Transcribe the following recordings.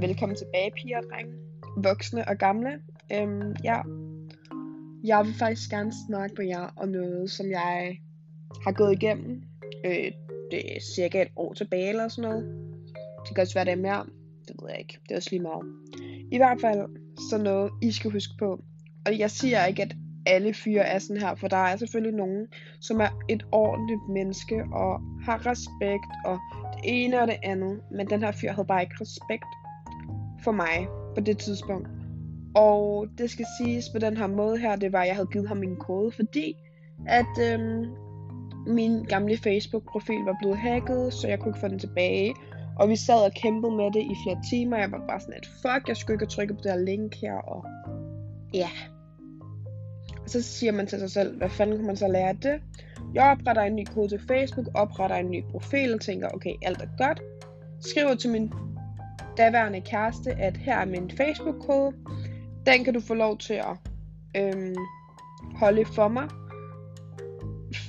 velkommen tilbage, piger og drenge, voksne og gamle. Øhm, ja, jeg vil faktisk gerne snakke med jer om noget, som jeg har gået igennem. Øh, det er cirka et år tilbage eller sådan noget. Det kan også være, det er mere. Det ved jeg ikke. Det er også lige meget. I hvert fald så noget, I skal huske på. Og jeg siger ikke, at alle fyre er sådan her, for der er selvfølgelig nogen, som er et ordentligt menneske og har respekt og det ene og det andet. Men den her fyr havde bare ikke respekt for mig på det tidspunkt. Og det skal siges på den her måde her, det var, at jeg havde givet ham min kode, fordi at øhm, min gamle Facebook-profil var blevet hacket, så jeg kunne ikke få den tilbage. Og vi sad og kæmpede med det i flere timer. Jeg var bare sådan, at fuck, jeg skulle ikke trykke på det her link her. Og ja. Og så siger man til sig selv, hvad fanden kan man så lære af det? Jeg opretter en ny kode til Facebook, opretter en ny profil og tænker, okay, alt er godt. Skriver til min daværende kæreste, at her er min Facebook-kode. Den kan du få lov til at øhm, holde for mig.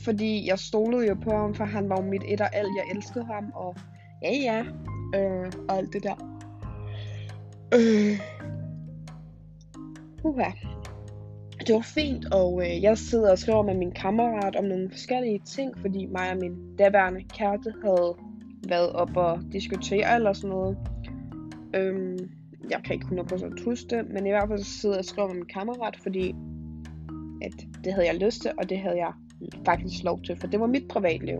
Fordi jeg stolede jo på ham, for han var jo mit et og alt. Jeg elskede ham, og ja ja, øh, og alt det der. Øh. Uha. Det var fint, og øh, jeg sidder og skriver med min kammerat om nogle forskellige ting, fordi mig og min daværende kæreste havde været op og diskutere eller sådan noget. Øhm, jeg kan ikke 100% huske det, men i hvert fald så sidder jeg og skriver med min kammerat, fordi at det havde jeg lyst til, og det havde jeg faktisk lov til, for det var mit privatliv.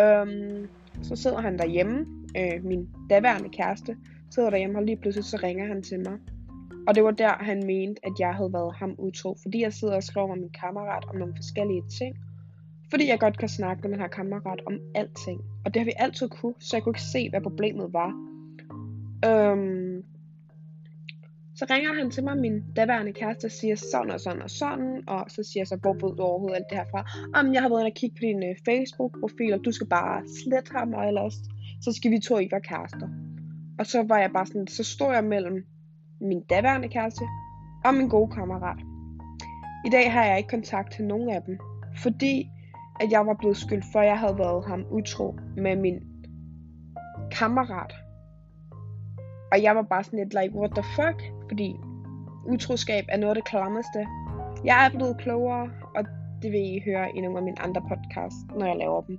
Øhm, så sidder han derhjemme, øh, min daværende kæreste, sidder derhjemme, og lige pludselig så ringer han til mig. Og det var der, han mente, at jeg havde været ham utro, fordi jeg sidder og skriver med min kammerat om nogle forskellige ting. Fordi jeg godt kan snakke med den her kammerat om alting. Og det har vi altid kunne, så jeg kunne ikke se, hvad problemet var. Øhm, så ringer han til mig, min daværende kæreste, og siger sådan og sådan og sådan, og så siger jeg så, hvor ved du overhovedet alt det her fra? Om jeg har været inde og kigge på din uh, Facebook-profil, og du skal bare slette ham, og ellers så skal vi to ikke være kærester. Og så var jeg bare sådan, så står jeg mellem min daværende kæreste og min gode kammerat. I dag har jeg ikke kontakt til nogen af dem, fordi at jeg var blevet skyldt for, at jeg havde været ham utro med min kammerat. Og jeg var bare sådan lidt like, what the fuck? Fordi utroskab er noget af det klammeste. Jeg er blevet klogere, og det vil I høre i nogle af mine andre podcasts, når jeg laver dem.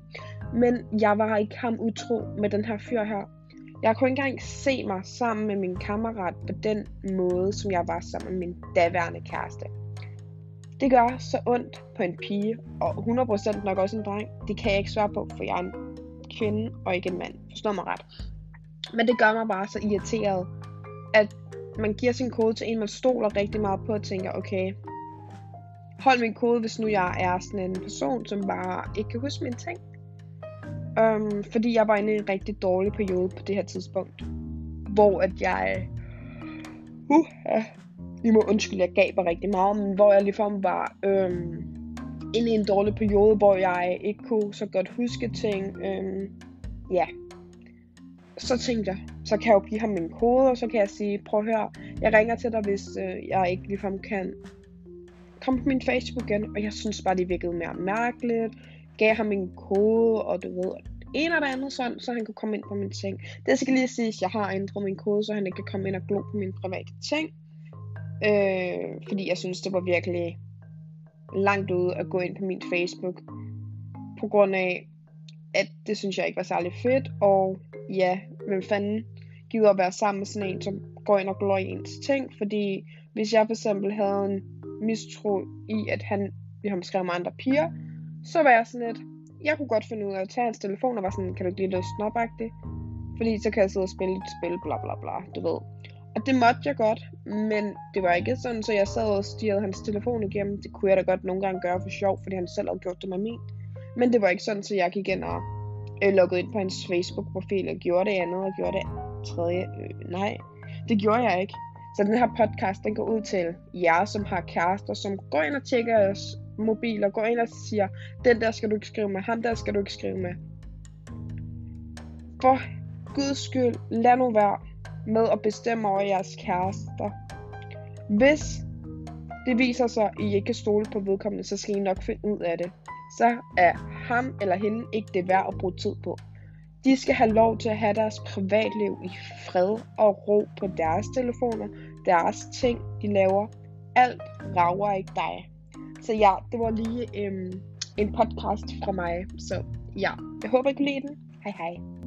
Men jeg var ikke ham utro med den her fyr her. Jeg kunne ikke engang se mig sammen med min kammerat på den måde, som jeg var sammen med min daværende kæreste. Det gør så ondt på en pige, og 100% nok også en dreng. Det kan jeg ikke svare på, for jeg er en kvinde og ikke en mand. Forstår mig ret. Men det gør mig bare så irriteret, at man giver sin kode til en, man stoler rigtig meget på og tænker, okay, hold min kode, hvis nu jeg er sådan en person, som bare ikke kan huske mine ting. Um, fordi jeg var inde i en rigtig dårlig periode på det her tidspunkt. Hvor at jeg... Uh, ja, I må undskylde, jeg gaber rigtig meget, men hvor jeg ligefrem var øhm, inde i en dårlig periode, hvor jeg ikke kunne så godt huske ting. Øhm, ja, så tænkte jeg, så kan jeg jo give ham min kode, og så kan jeg sige, prøv at høre, jeg ringer til dig, hvis øh, jeg ikke ligefrem kan komme på min Facebook igen, og jeg synes bare, det virkede mere mærkeligt. Gav ham min kode, og du ved, en eller andet sådan, så han kunne komme ind på min ting. Det skal lige sige, at jeg har ændret min kode, så han ikke kan komme ind og glo på mine private ting. Øh, fordi jeg synes, det var virkelig langt ude at gå ind på min Facebook. På grund af, at det synes jeg ikke var særlig fedt, og ja, hvem fanden gider at være sammen med sådan en, som går ind og glår i ens ting, fordi hvis jeg for eksempel havde en mistro i, at han vi har skrevet med andre piger, så var jeg sådan lidt, jeg kunne godt finde ud af at tage hans telefon og var sådan, kan du ikke lige løse den Fordi så kan jeg sidde og spille et spil, bla bla bla, du ved. Og det måtte jeg godt, men det var ikke sådan, så jeg sad og stirrede hans telefon igennem. Det kunne jeg da godt nogle gange gøre for sjov, fordi han selv havde gjort det med min. Men det var ikke sådan, så jeg gik ind og øh, loggede ind på hans Facebook-profil og gjorde det andet og gjorde det tredje. Øh, nej, det gjorde jeg ikke. Så den her podcast, den går ud til jer, som har kærester, som går ind og tjekker jeres mobil og går ind og siger, den der skal du ikke skrive med, ham der skal du ikke skrive med. For guds skyld, lad nu være med at bestemme over jeres kærester. Hvis det viser sig, at I ikke kan stole på vedkommende, så skal I nok finde ud af det. Så er ham eller hende ikke det værd at bruge tid på. De skal have lov til at have deres privatliv i fred og ro på deres telefoner, deres ting, de laver. Alt rager ikke dig. Så ja, det var lige øhm, en podcast fra mig. Så ja, jeg håber, I kunne lide den. Hej hej.